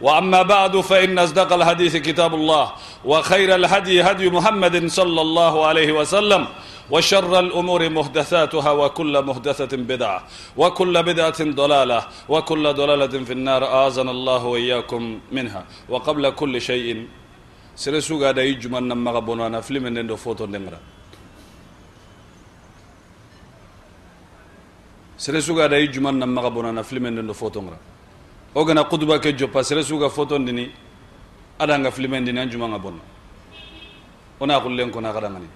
وأما بعد فإن أصدق الحديث كتاب الله وخير الهدي هدي محمد صلى الله عليه وسلم وشر الأمور محدثاتها وكل محدثة بدعة وكل بدعة ضلالة وكل ضلالة في النار. آذنا الله وإياكم منها. وقبل كل شيء سرسو قاد يجمع نما غبونا فيلم ندو فوتو نغرا سرسو قاد يجمع نما غبونا فيلم ندو فوتو o gana kutuba ke jo pasere suga foto ndini ada nga filime ndini anjuma nga bonno ona kullen kona kada ngani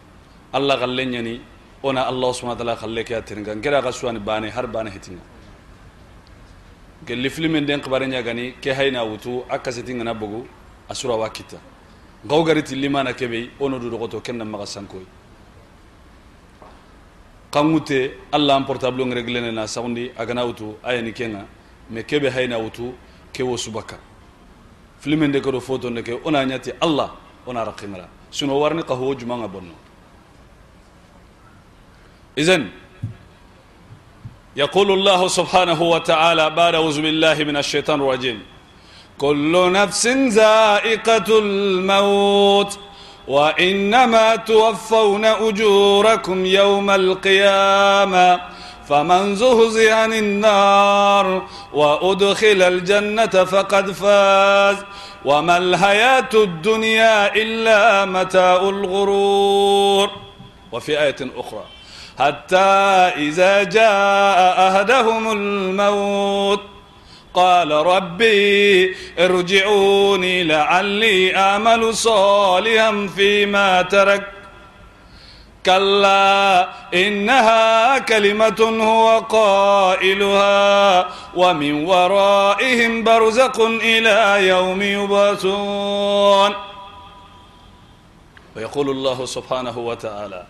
allah kallen nyani ona allah subhanahu wa ta'ala khalle ke atinga ngera ga suwani bane har bane hitinga. Gelli filime den khabare nya gani ke hayna wutu akasitinga na bugu asura wakita. Ngaw gariti limana kebe ono du dogoto kenna maga sankoy kangute allah am portable ngreglene na saundi agana wutu ayani kenga. Me kebe hayna wutu ke wo subaka filimen de ko do foto ne ke ona ñati allah ona raqimara suno warni qaho jumanga bonno إذن يقول الله سبحانه وتعالى بعد أعوذ بالله من الشيطان الرجيم كل نفس زائقة الموت وإنما توفون أجوركم يوم القيامة فمن زهزي عن النار وأدخل الجنة فقد فاز. وما الحياة الدنيا إلا متاع الغرور. وفي آية أخرى حتى إذا جاء أهدهم الموت قال ربي ارجعوني لعلي أعمل صالحا فيما ترك. كلا إنها كلمة هو قائلها ومن ورائهم برزق إلى يوم يبعثون. ويقول الله سبحانه وتعالى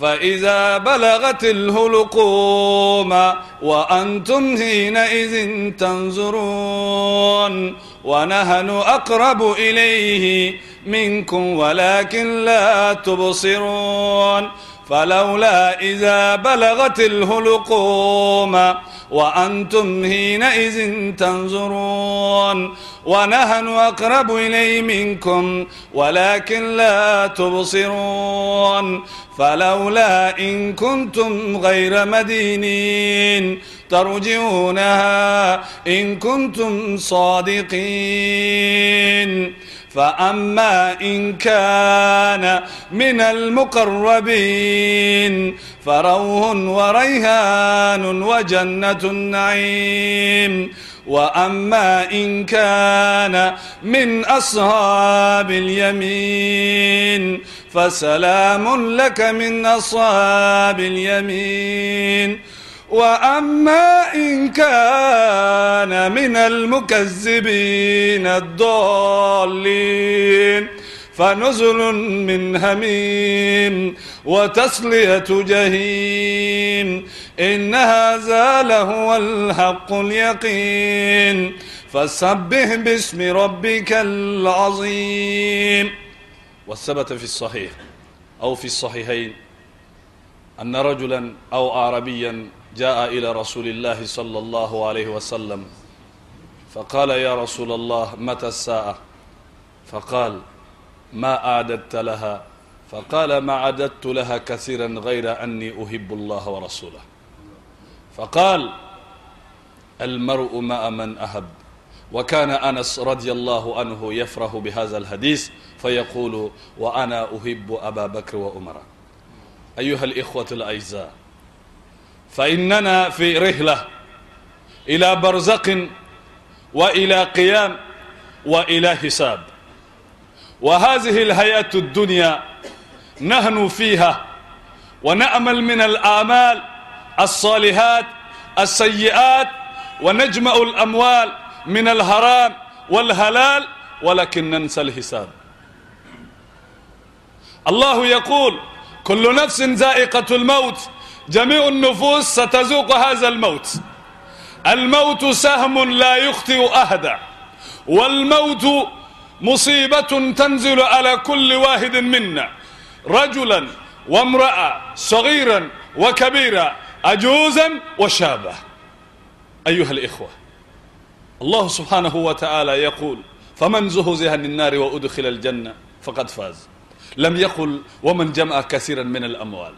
فإذا بلغت الهلقوم وأنتم حينئذ تنظرون ونهن أقرب إليه منكم ولكن لا تبصرون فلولا إذا بلغت الهلقوم وأنتم حينئذ تنظرون ونحن أقرب إليه منكم ولكن لا تبصرون. فلولا إن كنتم غير مدينين ترجعونها إن كنتم صادقين. فأما إن كان من المقربين فروح وريهان وجنة النعيم. وأما إن كان من أصحاب اليمين فسلام لك من أصحاب اليمين. وأما إن كان من المكذبين الضالين فنزل من هميم وتصلية جهيم إن هذا لهو الحق اليقين فسبح باسم ربك العظيم وثبت في الصحيح أو في الصحيحين أن رجلا أو أعربيا جاء إلى رسول الله صلى الله عليه وسلم فقال يا رسول الله متى الساعة فقال ما أعددت لها. فقال ما عددت لها كثيرا غير أني أحب الله ورسوله. فقال المرء مع من أحب. وكان أنس رضي الله عنه يفرح بهذا الحديث فيقول وأنا أحب أبا بكر وأمر أيها الإخوة الأعزاء فإننا في رحلة إلى برزق وإلى قيام وإلى حساب. وهذه الحياة الدنيا نهن فيها ونأمل من الآمال الصالحات السيئات ونجمع الأموال من الهرام والهلال ولكن ننسى الحساب. الله يقول كل نفس زائقة الموت جميع النفوس ستذوق هذا الموت. الموت سهم لا يخطئ أهدا والموت مصيبة تنزل على كل واحد منا. رجلا وامرأة صغيرا وكبيرا أجوزا وشابا. أيها الإخوة الله سبحانه وتعالى يقول فمن زهزها عن النار وأدخل الجنة فقد فاز. لم يقل ومن جمع كثيرا من الأموال.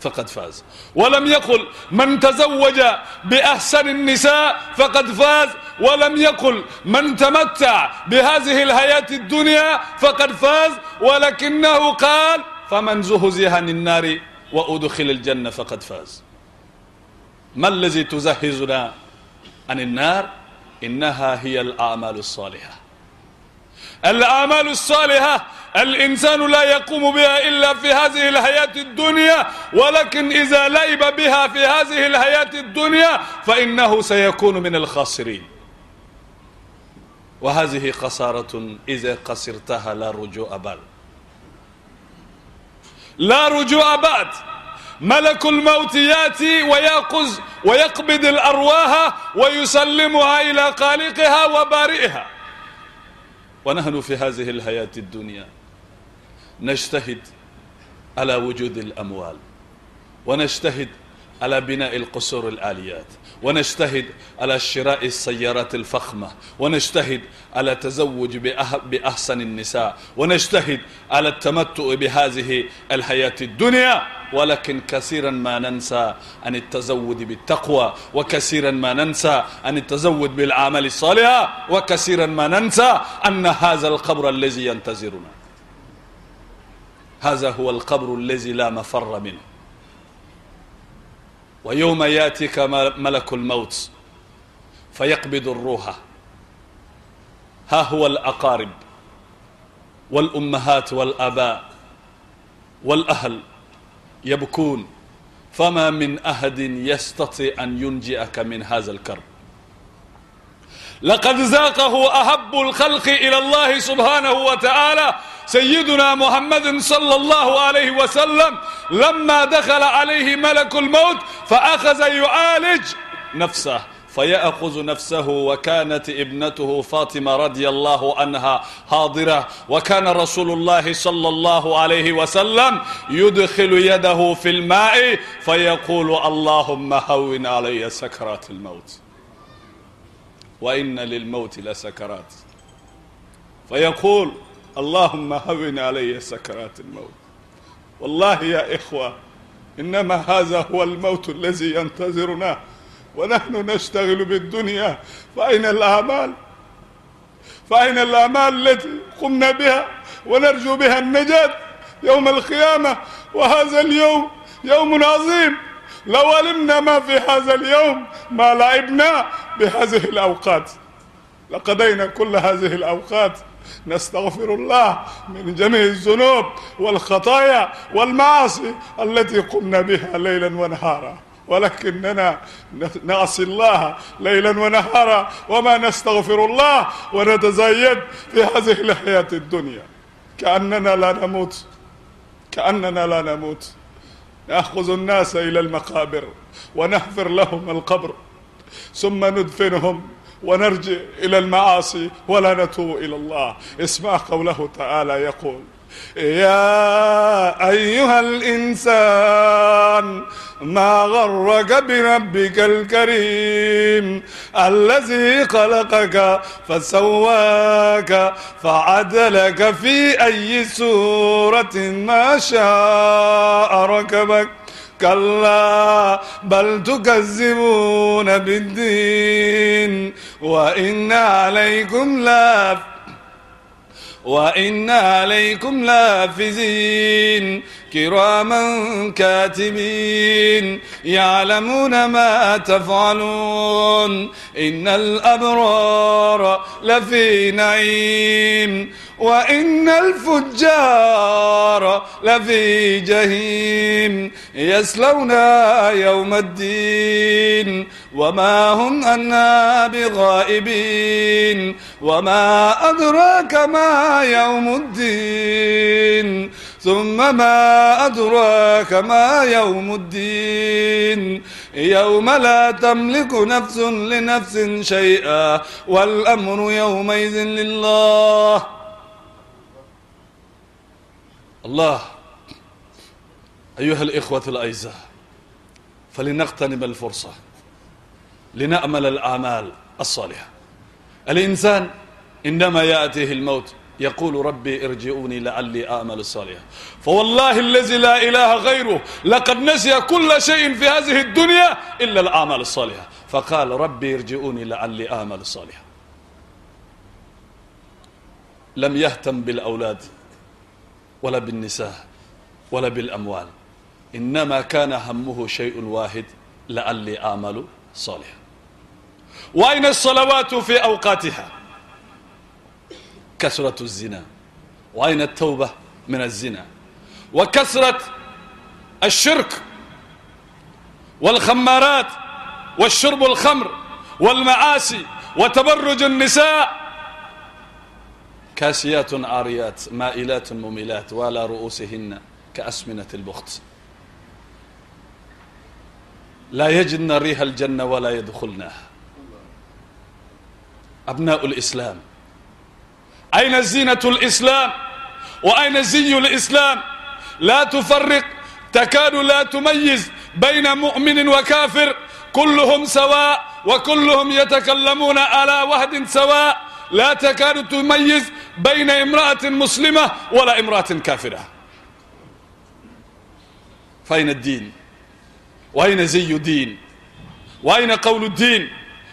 فقد فاز. ولم يقل من تزوج بأحسن النساء فقد فاز. ولم يقل من تمتع بهذه الحياة الدنيا فقد فاز. ولكنه قال فمن زهزها عن النار وأدخل الجنة فقد فاز. ما الذي تزهزنا عن النار؟ إنها هي الأعمال الصالحة. الأعمال الصالحة الإنسان لا يقوم بها إلا في هذه الحياة الدنيا ولكن إذا لعب بها في هذه الحياة الدنيا فإنه سيكون من الخاسرين. وهذه خسارة إذا قصرتها لا رجوع بعد. لا رجوع بعد. ملك الموت يأتي ويأخذ ويقبض الأرواح ويسلمها إلى خالقها وبارئها. ونحن في هذه الحياة الدنيا. نجتهد على وجود الأموال ونجتهد على بناء القصور العاليات ونجتهد على شراء السيارات الفخمة ونجتهد على تزوج بأحسن النساء ونجتهد على التمتع بهذه الحياة الدنيا. ولكن كثيرا ما ننسى أن التزود بالتقوى وكثيرا ما ننسى أن التزود بالعمل الصالح وكثيرا ما ننسى أن هذا القبر الذي ينتظرنا. هذا هو القبر الذي لا مفر منه. ويوم يأتيك ملك الموت فيقبض الروح. ها هو الأقارب والأمهات والآباء والأهل يبكون. فما من أحد يستطيع أن ينجئك من هذا الكرب. لقد ذاقه أحب الخلق إلى الله سبحانه وتعالى سيدنا محمد صلى الله عليه وسلم لما دخل عليه ملك الموت فأخذ يعالج نفسه فيأخذ نفسه وكانت ابنته فاطمة رضي الله عنها حاضرة وكان رسول الله صلى الله عليه وسلم يدخل يده في الماء فيقول اللهم هون علي سكرات الموت. وإن للموت لسكرات. فيقول اللهم هون علي سكرات الموت. والله يا إخوة إنما هذا هو الموت الذي ينتظرنا ونحن نشتغل بالدنيا. فأين الأعمال؟ فأين الأعمال التي قمنا بها ونرجو بها النجاة يوم القيامة؟ وهذا اليوم يوم عظيم. لو علمنا ما في هذا اليوم ما لعبنا بهذه الأوقات. لقضينا كل هذه الأوقات نستغفر الله من جميع الذنوب والخطايا والمعاصي التي قمنا بها ليلا ونهارا. ولكننا نعصي الله ليلا ونهارا وما نستغفر الله ونتزايد في هذه الحياة الدنيا. كأننا لا نموت. كأننا لا نموت. نأخذ الناس إلى المقابر ونحفر لهم القبر ثم ندفنهم ونرجع إلى المعاصي ولا نتوب إلى الله. اسمع قوله تعالى يقول يا أيها الإنسان ما غرك بربك الكريم الذي خلقك فسواك فعدلك في أي سورة ما شاء ركبك. كلا بل تكذبون بالدين. وإن عليكم لا وإن عليكم لافزين. كراما كاتبين يعلمون ما تفعلون. إن الأبرار لفي نعيم. وإن الفجار لفي جهيم يسلونها يوم الدين وما هم أنا بغائبين وما أدراك ما يوم الدين ثم ما أدراك ما يوم الدين يوم لا تملك نفس لنفس شيئا والأمر يومئذ لله الله. أيها الإخوة الأعزاء فلنغتنم الفرصة لنأمل الأعمال الصالحة. الإنسان عندما يأتيه الموت يقول ربي ارجعوني لعلي أعمل صالحا. فوالله الذي لا إله غيره لقد نسي كل شيء في هذه الدنيا إلا الأعمال الصالحة. فقال ربي ارجعوني لعلي أعمل صالحا. لم يهتم بالأولاد. ولا بالنساء ولا بالأموال. إنما كان همه شيء واحد لعلي أعمل صالحا. وأين الصلوات في أوقاتها؟ كثرة الزنا. وأين التوبة من الزنا؟ وكثرة الشرك والخمارات والشرب الخمر والمعاصي وتبرج النساء كاسيات عاريات مائلات مميلات ولا رؤوسهن كأسمنة البخت. لا يجدن ريح الجنة ولا يدخلنها أبناء الإسلام. أين زينة الإسلام؟ وأين زي الإسلام؟ لا تفرق تكاد لا تميز بين مؤمن وكافر. كلهم سواء وكلهم يتكلمون على وهد سواء. لا تكاد تميز بين امرأة مسلمة ولا امرأة كافرة فأين الدين وأين زي الدين وأين قول الدين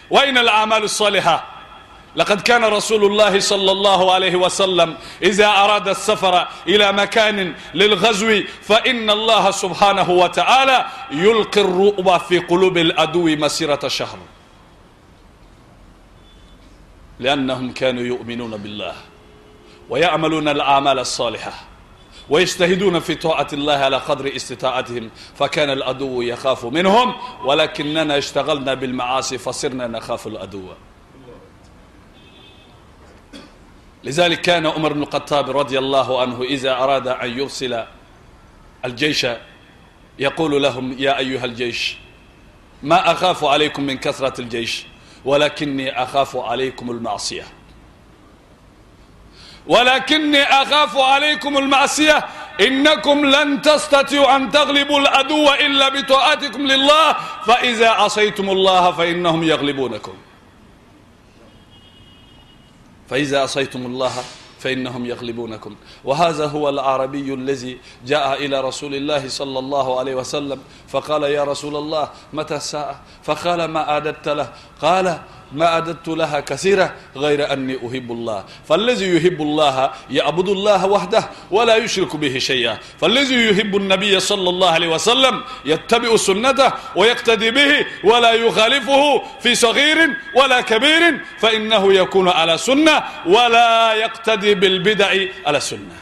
وأين الأعمال الصالحة لقد كان رسول الله صلى الله عليه وسلم إذا أراد السفر إلى مكان للغزو فإن الله سبحانه وتعالى يلقي الرؤب في قلوب الأدو مسيرة شهر لأنهم كانوا يؤمنون بالله ويعملون الأعمال الصالحة ويجتهدون في طاعة الله على قدر استطاعتهم فكان الأدو يخاف منهم ولكننا اشتغلنا بالمعاصي فصرنا نخاف الأدو لذلك كان عمر بن الخطاب رضي الله عنه إذا أراد أن يرسل الجيش يقول لهم يا أيها الجيش ما أخاف عليكم من كثرة الجيش ولكني أخاف عليكم المعصية. ولكني أخاف عليكم المعصية. إنكم لن تستطيعوا أن تغلبوا العدو إلا بطاعتكم لله. فإذا عصيتم الله فإنهم يغلبونكم. فإذا عصيتم الله فإنهم يغلبونكم. وهذا هو العربي الذي جاء إلى رسول الله صلى الله عليه وسلم. فقال يا رسول الله متى الساعة؟ فقال ما أعددت له. قال ما أعددت لها كثيرة غير أني أحب الله. فالذي يحب الله يعبد الله وحده ولا يشرك به شيئا. فالذي يحب النبي صلى الله عليه وسلم يتبع سنته ويقتدي به ولا يخالفه في صغير ولا كبير فإنه يكون على سنة ولا يقتدي بالبدع على سنة.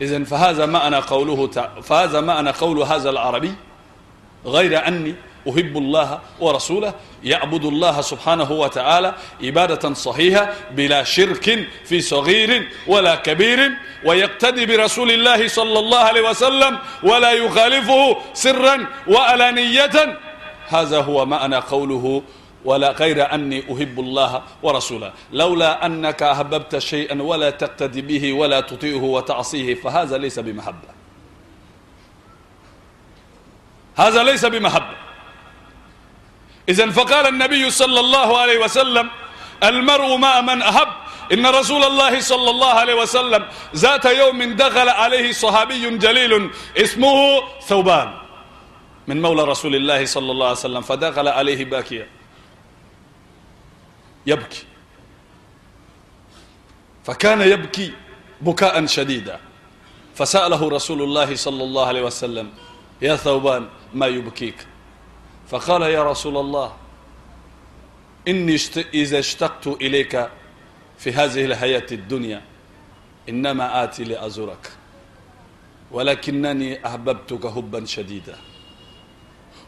إذن فهذا معنى قوله فهذا معنى قول هذا العربي غير أني أحب الله ورسوله يعبد الله سبحانه وتعالى عبادة صحيحة بلا شرك في صغير ولا كبير ويقتدي برسول الله صلى الله عليه وسلم ولا يخالفه سرا وألانية هذا هو معنى قوله ولا غير أني أحب الله ورسوله. لولا أنك أحببت شيئا ولا تقتدي به ولا تطيعه وتعصيه فهذا ليس بمحبة. هذا ليس بمحبة. إذا فقال النبي صلى الله عليه وسلم المرء مع من أحب. إن رسول الله صلى الله عليه وسلم ذات يوم دخل عليه صحابي جليل اسمه ثوبان من مولى رسول الله صلى الله عليه وسلم فدخل عليه باكيا. يبكي. فكان يبكي بكاء شديدا. فسأله رسول الله صلى الله عليه وسلم يا ثوبان ما يبكيك؟ فقال يا رسول الله إني إذا اشتقت إليك في هذه الحياة الدنيا إنما آتي لأزورك ولكنني أحببتك حبا شديدا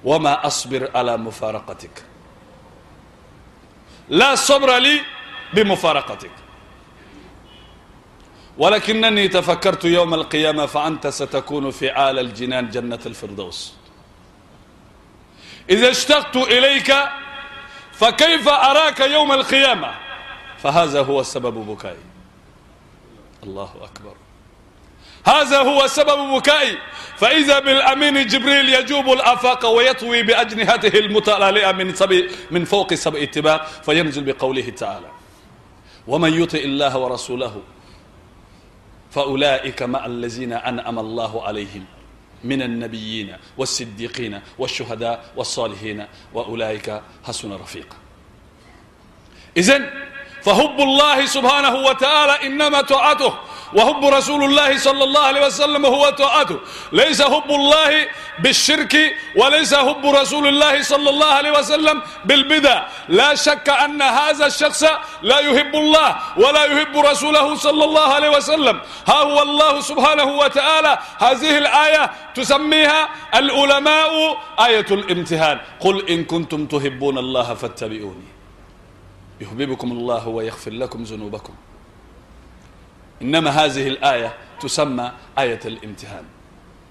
وما أصبر على مفارقتك. لا صبر لي بمفارقتك. ولكنني تفكرت يوم القيامة فأنت ستكون في عال الجنان جنة الفردوس. إذا اشتقت إليك فكيف أراك يوم القيامة؟ فهذا هو سبب بكائي. الله أكبر. هذا هو سبب بكائي. فإذا بالأمين جبريل يجوب الآفاق ويطوي بأجنهته المتلالئة من, سبي من فوق سبع اتباع فينزل بقوله تعالى ومن يطع الله ورسوله فأولئك مع الذين أنعم الله عليهم. من النبيين والصديقين والشهداء والصالحين وأولئك حسن رفيقا إذن فحب الله سبحانه وتعالى إنما طاعته وحب رسول الله صلى الله عليه وسلم هو طاعته. ليس حب الله بالشرك وليس حب رسول الله صلى الله عليه وسلم بالبدع. لا شك أن هذا الشخص لا يحب الله ولا يحب رسوله صلى الله عليه وسلم. ها هو الله سبحانه وتعالى. هذه الآية تسميها العلماء آية الامتحان. قل إن كنتم تحبون الله فاتبعوني. يحببكم الله ويغفر لكم ذنوبكم. إنما هذه الآية تسمى آية الامتحان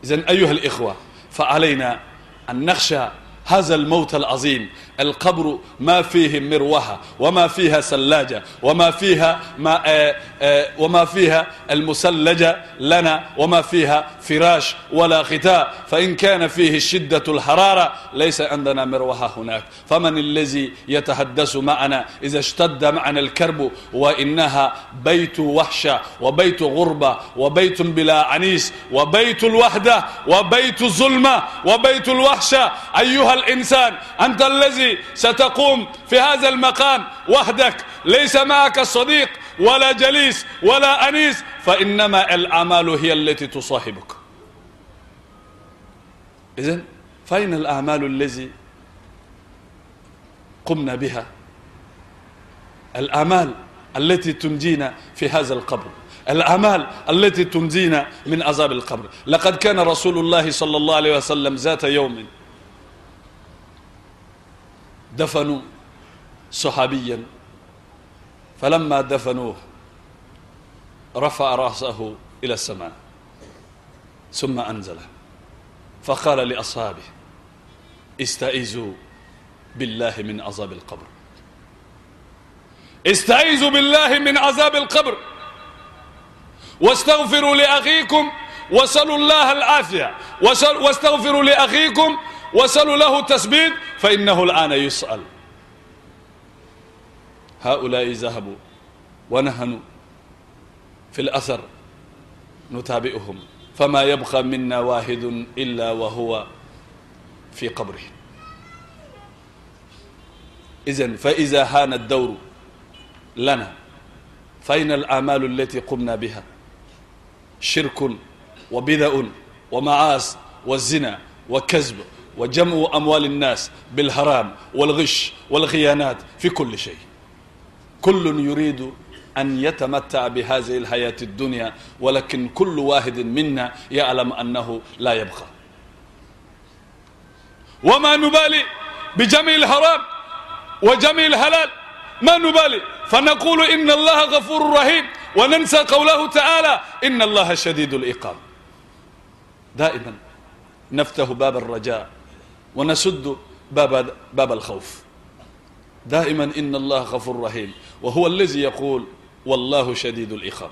إذن أيها الإخوة فعلينا أن نخشى هذا الموت العظيم القبر ما فيه مروحة وما فيها سلاجة وما فيها ما وما فيها المسلجة لنا وما فيها فراش ولا ختاء. فإن كان فيه شدة الحرارة ليس عندنا مروحة هناك. فمن الذي يتحدث معنا؟ إذا اشتد معنا الكرب وإنها بيت وحشة وبيت غربة وبيت بلا عنيس وبيت الوحدة وبيت الظلمة وبيت الوحشة. أيها الإنسان أنت الذي ستقوم في هذا المقام وحدك. ليس معك صديق. ولا جليس ولا أنيس فإنما الأعمال هي التي تصاحبك. إذن فأين الأعمال الذي قمنا بها؟ الأعمال التي تنجينا في هذا القبر. الأعمال التي تنجينا من عذاب القبر. لقد كان رسول الله صلى الله عليه وسلم ذات يوم دفنوا صحابيا. فلما دفنوه رفع رأسه إلى السماء ثم أنزله فقال لأصحابه استعيذوا بالله من عذاب القبر. استعيذوا بالله من عذاب القبر. واستغفروا لأخيكم وصلوا الله العافية. واستغفروا لأخيكم وصلوا له التثبيت فإنه الآن يسأل. هؤلاء ذهبوا ونهنوا في الأثر نتابعهم فما يبقى منا واحد إلا وهو في قبره. إذن فإذا هان الدور لنا فإن الأعمال التي قمنا بها؟ شرك وبدأ ومعاص والزنا وكذب وجمع أموال الناس بالهرام والغش والخيانات في كل شيء. كل يريد أن يتمتع بهذه الحياة الدنيا ولكن كل واحد منا يعلم أنه لا يبقى. وما نبالي بجميع الحرام وجميع الحلال ما نبالي. فنقول إن الله غفور رحيم وننسى قوله تعالى إن الله شديد الإقام دائما نفتح باب الرجاء ونسد باب, باب الخوف. دائما إن الله غفور رحيم. وهو الذي يقول والله شديد الإخاب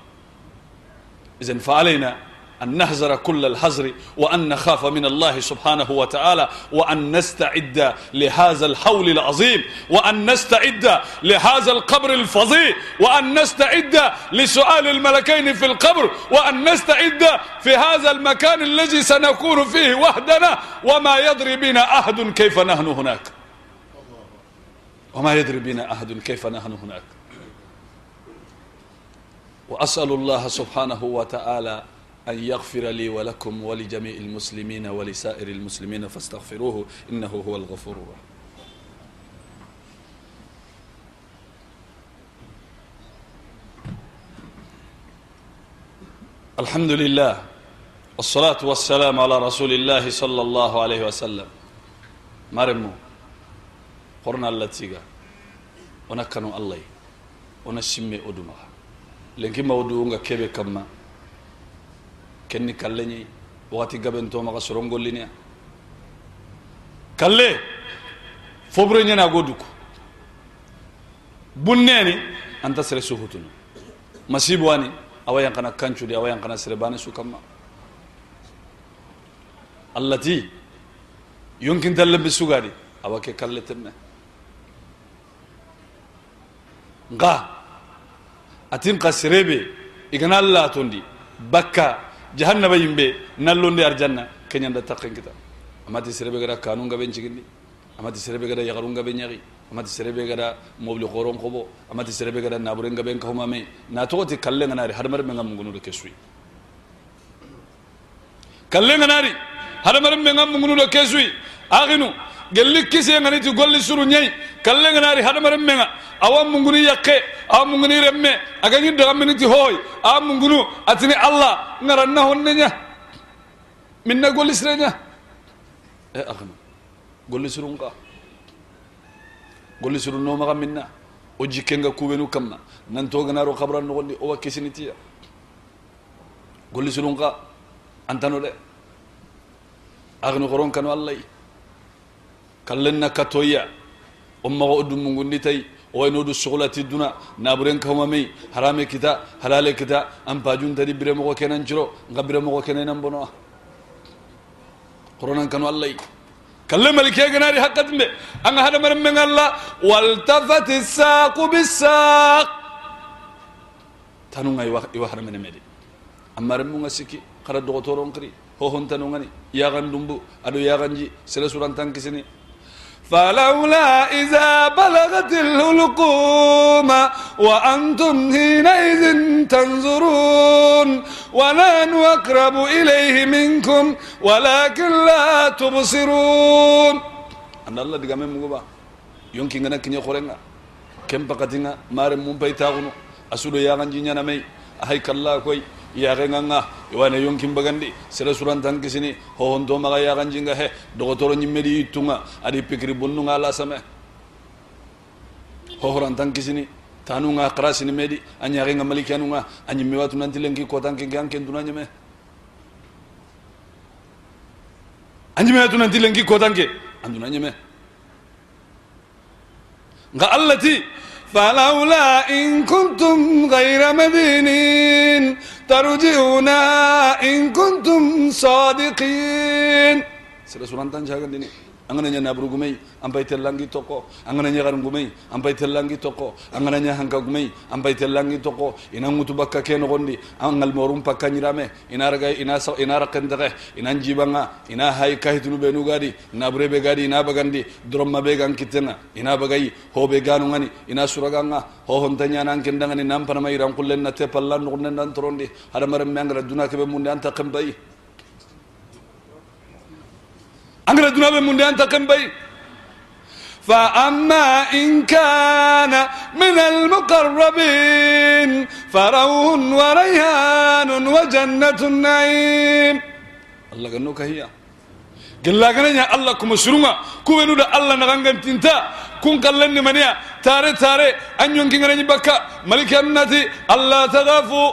إذن فعلينا أن نهزر كل الحزر وأن نخاف من الله سبحانه وتعالى وأن نستعد لهذا الحول العظيم وأن نستعد لهذا القبر الفظيع وأن نستعد لسؤال الملكين في القبر وأن نستعد في هذا المكان الذي سنكون فيه وحدنا وما يدري بنا أحد كيف نحن هناك. وما يدري بنا أحد كيف نحن هناك. وأسأل الله سبحانه وتعالى أن يغفر لي ولكم ولجميع المسلمين ولسائر المسلمين فاستغفروه إنه هو الغفور الرحيم الحمد لله والصلاة والسلام على رسول الله صلى الله عليه وسلم مرمو قرنا اللتيغا ونكنوا الله ونسمي أدمها lenki mawdu nga kebe kamma. Kenni kalle ñi wakati gabento maga sorongollinia kalle fobure ñana go dukku bunneni anta sere suhutunu masibu ani awa yankana kancude awa yankana sere bane su kamma. Allati yonkintallembe sugadi awa ke kalle temme. Nga atin kasirebe igana allah tondi bakka jahannaba yimbe nallonde arjanna kenyanda taqen kita amati serebe gada kanun gaben cigindi amati serebe gada yagarun gaben yagi amati serebe gada mobli khoron khobo. Amati serebe gada naburen gaben kahuma me na toti kallen ganari harmar menga mungunu do kesui. Kallen ganari harmar menga mungunu do kesui. Aginu gelli kise nganiti golli suru nyai kalle ganari hadamare menga awa munguni yakke awa munguni remme agañi dagaminiti hoy awa mungunu atini allah ngaranna honne ña minna golli sire ña e ahnu golli surunka golli suru nomaxa minna? O jikkenga kuɓenu kamma. Nantoganaro xabran noxondi owa kisinitiya golli surunka antano de. Agnu xoron kano allahy kallenna katoya on mago o dummungundi tayi owaynodu sohlati duna naburen kawmamey harame kita halale kita an pajuntadi bire mogo kenan ciro nga bire mogo kenenan bonoa qoronan kano allahy kalle malike ganari hakkatimbe anga hadamaren men allah waltafati saqu bisaq tanunga iwa haramene mede amma remmunga sikki hara dogotoron kiri hohontanungani yagan dumbu aɗo yaganji sere surantan kisini فلولا إذا بلغت الهلقوم وأنتم حينئذ تنظرون ونحن أقرب إليه منكم ولكن لا تبصرون. أن الله دقا من مغبا يمكن أن كن يخورنا كم بقتنا مارم من بيتاغنو. أسودو يا غنجي نمي. أهي كالله كوي. yaxenganga iwane yonkin bagandi sere surantan kisini hohonto maga yaxanjinga he dogotoro ñimmedi yittunga adi pikiri bonnunga la same hohorantan kisini tanunga krasini medi a ñaxenga malikanunga a ñimme watu nanti lenki kotankenke an kentuna ñeme a ñimme watu nanti lenki kotanke anduna ñeme nga allati فلولا إن كنتم غير مدينين tarji'una in kuntum sadiqin. Sudah sulantan jangan ini. Angana nya nabru gumei ampai telangi toko angana nya garan gumei telangi toko angana nya hanka gumei telangi toko ina ngutu bakka ken gondi angal morum pakka nyirame ina raga ina sa ina rakendere ina jibanga ina hay kahitunu be nugadi ina brebe gadi ina bagandi dromma be gan kitenga ina bagai hobe ganu ngani ina suraganga ho hontanya nan kendanga ni nampana mai ran kullen na te pallan nunnen nan torondi hada maram mangara dunaka be munde anta kambai angara dunaɓe munde anta ken bayi فأما إن كان من المقربين فروح وريحان وجنة النعيم الله قال هي قال لك الله كم سرنا كوينو ده الله نغنغن تنتا كون قلني منيا تاري تاري أن ينكي بكا ملك النتي الله تغافو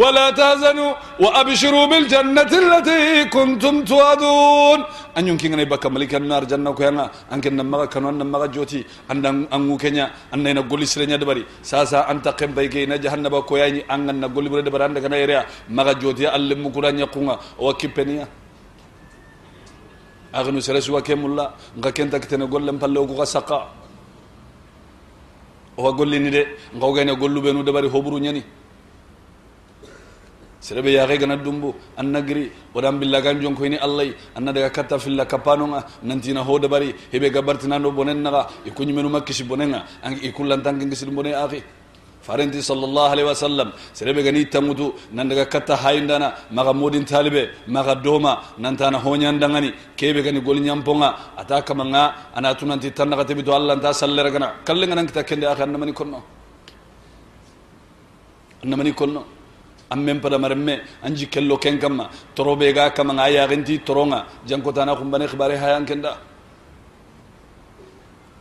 ولا تهزنوا وأبشروا بالجنة التي كنتم توعدون. أن يمكن أن يبقى ملك النار جنة كيانا أنك نمغا كانوا نمغا جوتي. أن أنغو كنيا أن نقول سرنيا دبري. ساسا أنت قم بيكي. نجهنم كوياني أن نقول برد برند كنا يريا مغا جوتي ألم مكران يقونا وكيبنيا. أغنو سرسوا كمولا نغا كنتا كتنا قول لم بلو سقا. owa gollini de ngawgane golluɓe nu dabari hoɓuru ñani sereɓe yaake gana dumbu anna giri waɗan billagan jonkoyni allah anna daga katta filla kappanonga nantina ho dabari heɓe gabartinando bonen naga i kuñumenu makkisi bonenga i kullantanke ngisidi bone aki farenti sallallahu alaihi wasallam serebe gani tamutu nan daga katta hayndana maga modin talibe maga doma nan tana honyandangani kebe gani gol nyamponga ata kamanga ana tunanti tanaka tebitu allah ta sallera gana kallenga nan kita kende akhan namani konno namani konno ammen pada maremme anji kello ken kamma torobe ga kamanga ya genti toronga jankotana kumbane khibare hayan kenda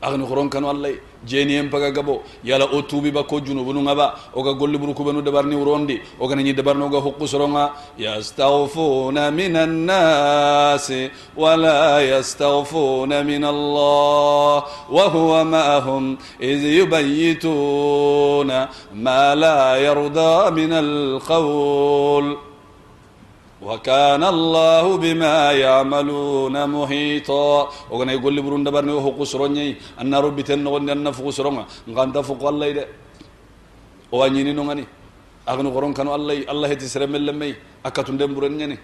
agni horon kanu allah jeni en paga gabo yala o tuubi ba ko junubu nu ngaba o ga golli buru kubenu dabarni urondi o ga ni dabarno ga hukku soronga yastaghfuna minan nas wala yastaghfuna min allah wa huwa ma'ahum iz yubayyituna ma la yarda min alqawl وكان الله بما يعملون محيطا. وكان يقول لي برون دبرني هو قسرني ان ربي تنغن ان فقسرون غان تفق الله ده وانيني نغني اغن قرون كانوا الله الله تسرم لمي. اكتون دم برني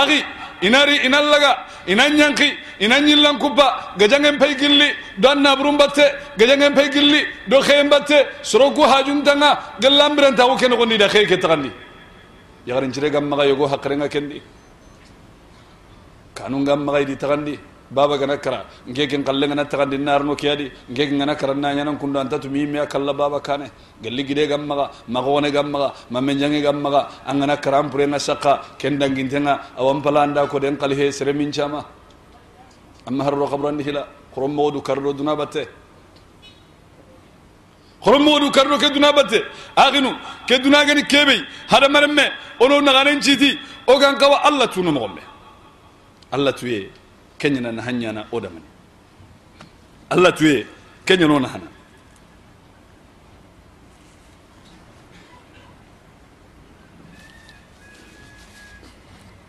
أغي إناري ان الله ان ينقي ان ينلم كبا غجانن بيغلي دان برون بات غجانن بيغلي دو خيم بات سروكو حاجون دنا غلام برنتو كنغني ده خيك تغني yagarin cire gam maga yogo hakrenga kendi kanun gam maga di tagandi baba gana kara ngegen kalle ngana tagandi narno kiyadi ngegen ngana kara na nyanan kundu anta tu mimi akalla baba kane galli gide gam maga magone gam maga mamenjange gam maga angana kara ampure nga saka kendangin tenga awam palanda ko den kalhe sere min chama amma harro qabrandi hila khorom modu kardo duna batte horomodu karno ke duna batte. Aginu ke duna gani kebe. Hada maremme. Ono naganen citi o gan kawa allah tuno mogombe allah tuye kenyana na hanyana damani allah tuye kenyano na hana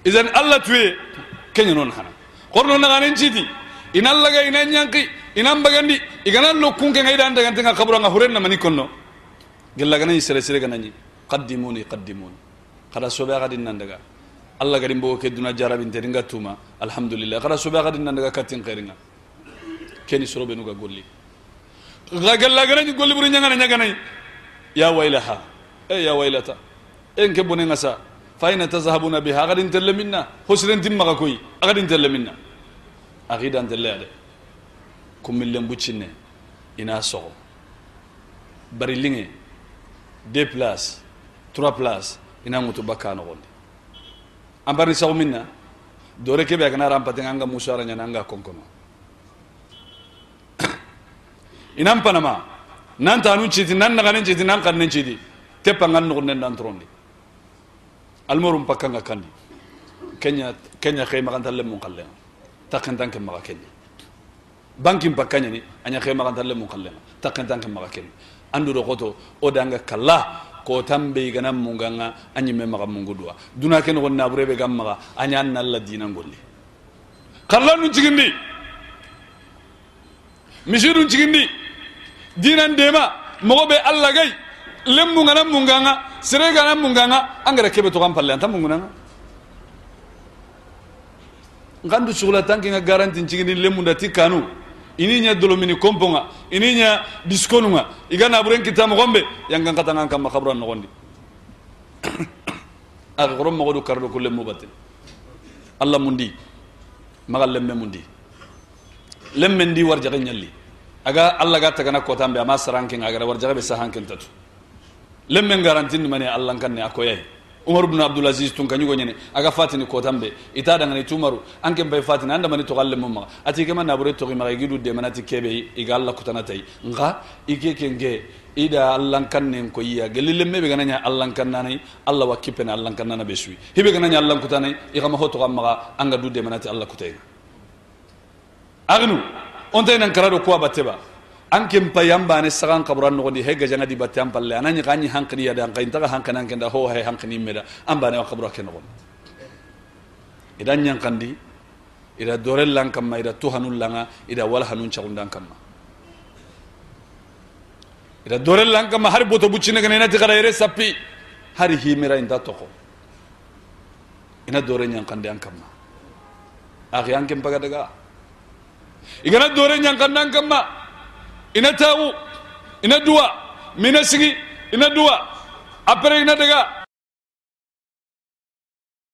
idan allah tuye kenyano na hana horno naganen citi inallaga ina ñanki inan bagandi igana lokkun ke ga idan dagante ga kabura ga konno gella ganani sere sere ganani qaddimuni qaddimuni. Kada sobe aga nan daga allah gadin bogo ke duna jarabinte ringa tuma. Alhamdulillah. Kada sobe aga nan daga kattin keringa keni sorobe nuga golli. Ga gella ganani golli buru nyangana nyaganai ya wailaha e ya wailata en ke bonen asa fa ina tazhabuna biha. Aga din telle minna. Hosren timma ga koyi aga din telle minna. Aga telle ade. Kumillen buccinne ina sogo bari liŋe deux place trois place ina ŋutu bakka nogondi an barni sago min na dore kebe agana rampaten anga musara ñana anga konkono. Inan panama nan tanu citi nan naganen citi nan kannen citi teppa ngan nogonden dan torondi almorum pakkanga kandi. Kenya kenya xey maxantalle mun kallenga takentan ke maga kenni bankin pakkañani aña xe maxantalle mu xallenga takkentanke maxa ken anduro xoto o danga kalla kotan tambe gana munganga anyi me maga mungu dua duna ke won na burebe maxa maga anya nalla dina ngolli nu cigindi misiru cigindi dinan dema mogo be alla gai lemmu munganga sere gana munganga angara kebe to kam palle antam munganga ngandu sugula tanki nga garanti cigindi lemmu ndati kanu ini nya dolomini komponga. Ini nya diskonunga. Igana buren kita mogombe. Yang kan kata ngam khabran nogondi. Aga gorom mogodu kardo kulle mubatte alla mundi. Magal lemme mundi. Lemme ndi warjaga nyalli. Aga alla ga tagana ko tambe ama saranke ngaga warjaga be sahanken tatu. Lemme garanti ni mane alla kan ne akoyai umar ibn abdul aziz tun kanyugo nyene. Aga fatini ko tambe ita daga ni tumaru. Anke mbay fatini anda mani to galle mumma. Ati ke na nabure to ma gidu de manati kebe iga alla kutana tay nga ike kenge. Ida allan kannen ko yiya gelille mebe gananya allan kannanai allah wakipena allan kannana besui. Hibe gananya allan kutanai iga ma hoto gamma anga dudde manati allah kutay agnu on tay nan karado ko bateba an ken pa yamba ne sagan kaburan no ni hega janga di batte am palle anani ganyi hankani ya dan kainta hankana hankani an kenda ho hay hankni meda. An bane wa kabura ken no idan nyan kandi ida dorel lan kamma ida tuhanul langa ida wal hanun chagundan kamma. Ida dorel lan kamma har boto bucine gane na tigara ere sappi har himira inda toko. Ina dore nyan kandi an kamma. Akhi anke daga. Igana dore nyan kandan kamma ina taagu ina duwa minasigi ina duwa apere ina dhaga